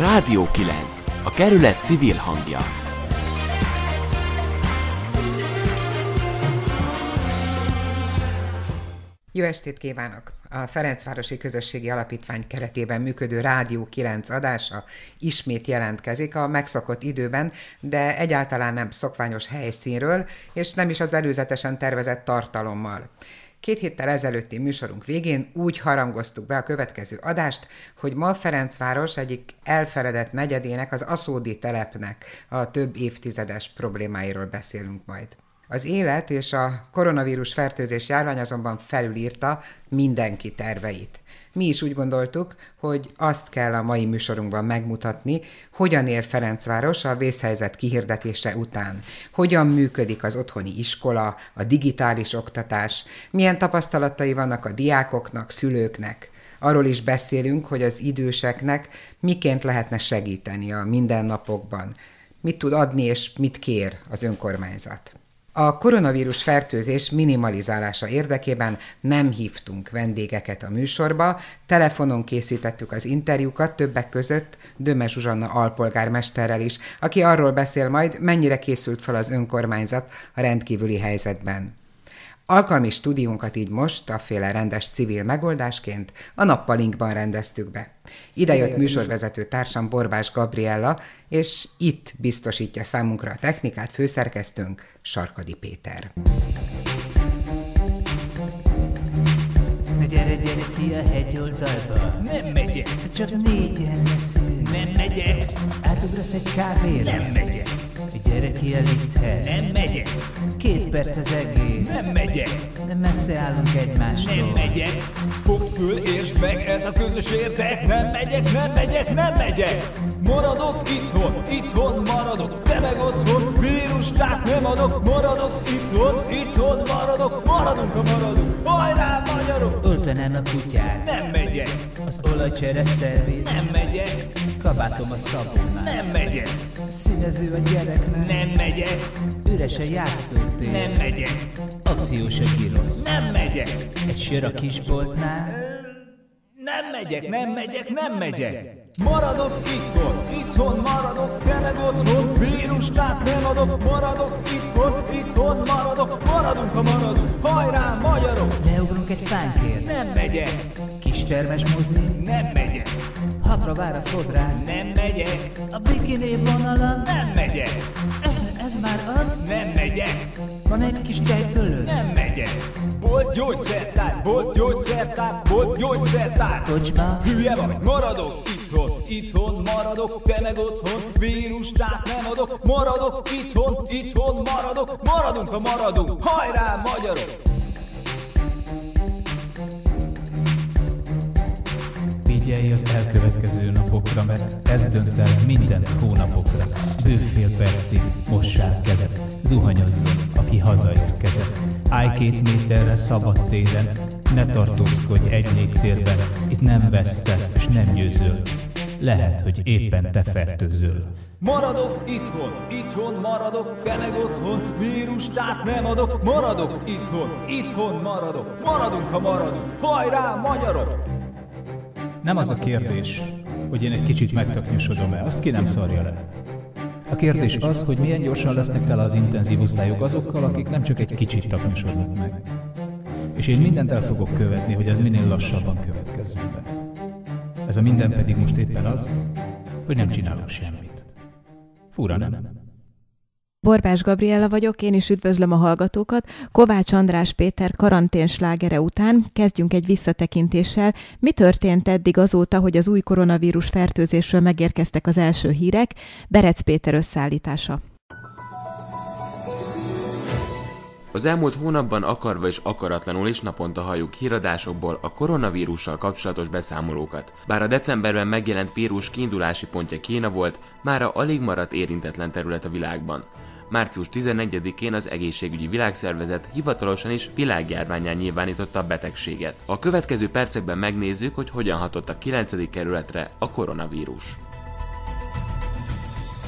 Rádió 9. A kerület civil hangja. Jó estét kívánok! A Ferencvárosi Közösségi Alapítvány keretében működő Rádió 9 adása ismét jelentkezik a megszokott időben, de egyáltalán nem szokványos helyszínről, és nem is az előzetesen tervezett tartalommal. Két héttel ezelőtti műsorunk végén úgy harangoztuk be a következő adást, hogy ma Ferencváros egyik elfeledett negyedének, az Aszódi telepnek a több évtizedes problémáiról beszélünk majd. Az élet és a koronavírus fertőzés járvány azonban felülírta mindenki terveit. Mi is úgy gondoltuk, hogy azt kell a mai műsorunkban megmutatni, hogyan ér Ferencváros a vészhelyzet kihirdetése után, hogyan működik az otthoni iskola, a digitális oktatás, milyen tapasztalatai vannak a diákoknak, szülőknek. Arról is beszélünk, hogy az időseknek miként lehetne segíteni a mindennapokban, mit tud adni és mit kér az önkormányzat. A koronavírus fertőzés minimalizálása érdekében nem hívtunk vendégeket a műsorba, telefonon készítettük az interjúkat, többek között Döme Zsuzsanna alpolgármesterrel is, aki arról beszél majd, mennyire készült fel az önkormányzat a rendkívüli helyzetben. Alkalmi stúdiónkat így most, a féle rendes civil megoldásként a nappalinkban rendeztük be. Ide jött műsorvezető társam Borbás Gabriella, és itt biztosítja számunkra a technikát főszerkesztőnk Sarkadi Péter. Gyere, gyere ki a hegyoldalba Nem megyek. Csak négyen leszünk Nem megyek. Átugrasz egy kávéra. Nem megyek Gyere ki a lifthez Nem megyek. Két perc az egész. Nem megyek. De messze állunk egymástól Nem megyek. Fogd föl, értsd meg, ez a közös érdek Nem megyek, nem megyek, nem megyek. Maradok itthon, itthon maradok. Te meg otthon, vírus, tehát nem adok. Maradok itthon, itthon maradok. Maradunk, ha maradunk, Öltenem a kutyát Nem megyek, Az olajcsere szerviz nem megyek, Kabátom a szabónál nem megyek. Színező a gyereknek. Nem megyek, Üres a játszótér. Nem megyek, Akciós a girosz nem megyek. Egy sör a kisboltnál Nem megyek, nem megyek, nem megyek. Maradok itthon, itthon maradok, te meg otthon. Vírus, tehát nem adok, maradok itthon, itthon maradok. Maradunk, ha maradunk, hajrá magyarok. Leugrunk egy fánkért megyek, Kis termes mozi nem megyek, Hatra vár a fodrász nem megyek, A bikini vonalon nem megyek, Ez már az nem megyek, Van egy kis tej fölött. Nem megyek Volt gyógyszertár, volt gyógyszertár, volt gyógyszertár. Kocsma. Hülye vagy, maradok itthon, itthon maradok, te meg otthon, vírus, tehát nem adok, maradok itthon, itthon maradok, maradunk, ha maradunk, hajrá magyarok! Figyelj az elkövetkező napokra, mert ez dönt el minden hónapokra. Bőfél percig mossál kezet, zuhanyozzon, aki hazaérkezett. Állj két méterre szabad téren, ne tartózkodj egy légtérben, itt nem vesztesz és nem győzöl. Lehet, hogy éppen te fertőzöl. Maradok itthon, itthon maradok, te meg otthon, vírus, tehát nem adok, maradok itthon, itthon maradok, maradunk, ha maradunk, hajrá magyarok! Nem az a kérdés, hogy én egy kicsit megtaknyosodom-e, azt ki nem szarja le. A kérdés az, hogy milyen gyorsan lesznek tele az intenzív osztályok azokkal, akik nem csak egy kicsit taknyosodnak meg. És én mindent el fogok követni, hogy ez minél lassabban következzen be. Ez a minden pedig most éppen az, hogy nem csinálok semmit. Fura, nem? Borbás Gabriella vagyok, én is üdvözlöm a hallgatókat. Kovács András Péter karantén slágere után kezdjünk egy visszatekintéssel. Mi történt eddig azóta, hogy az új koronavírus fertőzésről megérkeztek az első hírek? Berec Péter összeállítása. Az elmúlt hónapban akarva és akaratlanul is naponta halljuk híradásokból a koronavírussal kapcsolatos beszámolókat. Bár a decemberben megjelent vírus kiindulási pontja Kína volt, mára alig maradt érintetlen terület a világban. Március 14-én az Egészségügyi Világszervezet hivatalosan is világjárványán nyilvánította a betegséget. A következő percekben megnézzük, hogy hogyan hatott a 9. kerületre a koronavírus.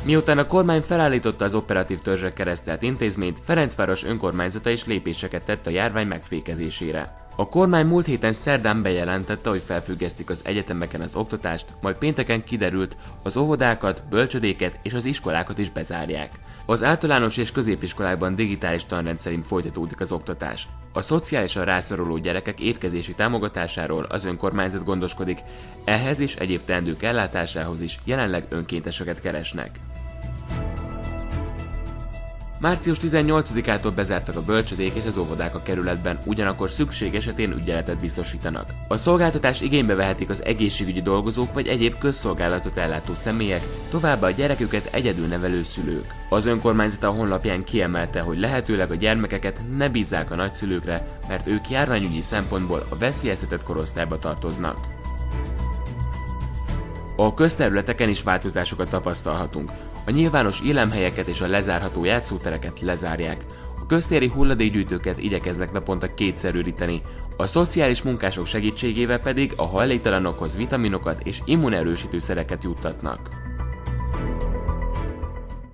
Miután a kormány felállította az operatív törzsek keresztelt intézményt, Ferencváros önkormányzata is lépéseket tett a járvány megfékezésére. A kormány múlt héten szerdán bejelentette, hogy felfüggesztik az egyetemeken az oktatást, majd pénteken kiderült, az óvodákat, bölcsödéket és az iskolákat is bezárják. Az általános és középiskolákban digitális tanrend szerint folytatódik az oktatás. A szociálisan rászoruló gyerekek étkezési támogatásáról az önkormányzat gondoskodik, ehhez és egyéb teendők ellátásához is jelenleg önkénteseket keresnek. Március 18-ától bezártak a bölcsödék és az óvodák a kerületben, ugyanakkor szükség esetén ügyeletet biztosítanak. A szolgáltatás igénybe vehetik az egészségügyi dolgozók vagy egyéb közszolgálatot ellátó személyek, továbbá a gyereküket egyedül nevelő szülők. Az önkormányzat a honlapján kiemelte, hogy lehetőleg a gyermekeket ne bízzák a nagyszülőkre, mert ők járványügyi szempontból a veszélyeztetett korosztályba tartoznak. A közterületeken is változásokat tapasztalhatunk. A nyilvános élemhelyeket és a lezárható játszótereket lezárják. A köztéri hulladékgyűjtőket igyekeznek naponta kétszerűríteni, a szociális munkások segítségével pedig a hajléktalanokhoz vitaminokat és immunerősítő szereket juttatnak.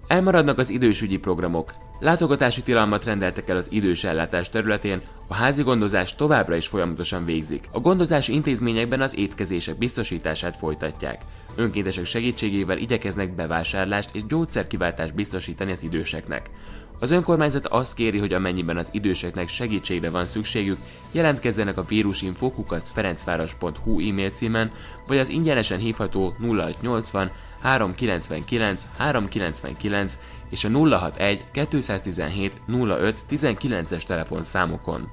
Elmaradnak az idősügyi programok. Látogatási tilalmat rendeltek el az idős ellátás területén, a házi gondozás továbbra is folyamatosan végzik. A gondozási intézményekben az étkezések biztosítását folytatják. Önkéntesek segítségével igyekeznek bevásárlást és gyógyszerkiváltást biztosítani az időseknek. Az önkormányzat azt kéri, hogy amennyiben az időseknek segítségre van szükségük, jelentkezzenek a vírusinfo.kukac ferencváros.hu e-mail címen, vagy az ingyenesen hívható 0680 399 399 és a 061 217 05 19-es telefonszámokon.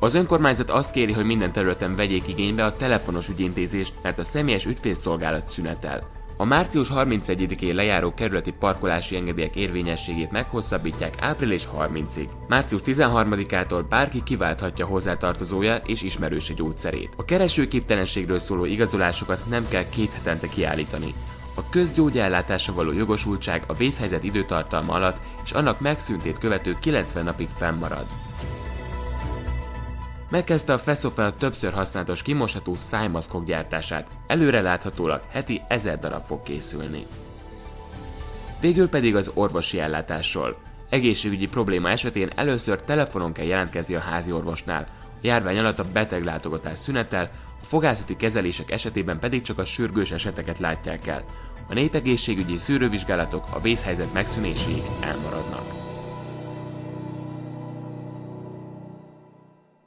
Az önkormányzat azt kéri, hogy minden területen vegyék igénybe a telefonos ügyintézést, mert a személyes ügyfélszolgálat szünetel. A március 31-én lejáró kerületi parkolási engedélyek érvényességét meghosszabbítják április 30-ig. Március 13-ától bárki kiválthatja hozzátartozója és ismerőse gyógyszerét. A keresőképtelenségről szóló igazolásokat nem kell két hetente kiállítani. A közgyógyellátása való jogosultság a vészhelyzet időtartalma alatt és annak megszűntét követő 90 napig fennmarad. Megkezdte a Feszofel többször használatos kimosható szájmaszkok gyártását, előre láthatólag heti 1000 darab fog készülni. Végül pedig az orvosi ellátásról. Egészségügyi probléma esetén először telefonon kell jelentkezni a házi orvosnál, a járvány alatt a beteglátogatás szünetel, a fogászati kezelések esetében pedig csak a sürgős eseteket látják el. A népegészségügyi szűrővizsgálatok a vészhelyzet megszűnéséig elmaradnak.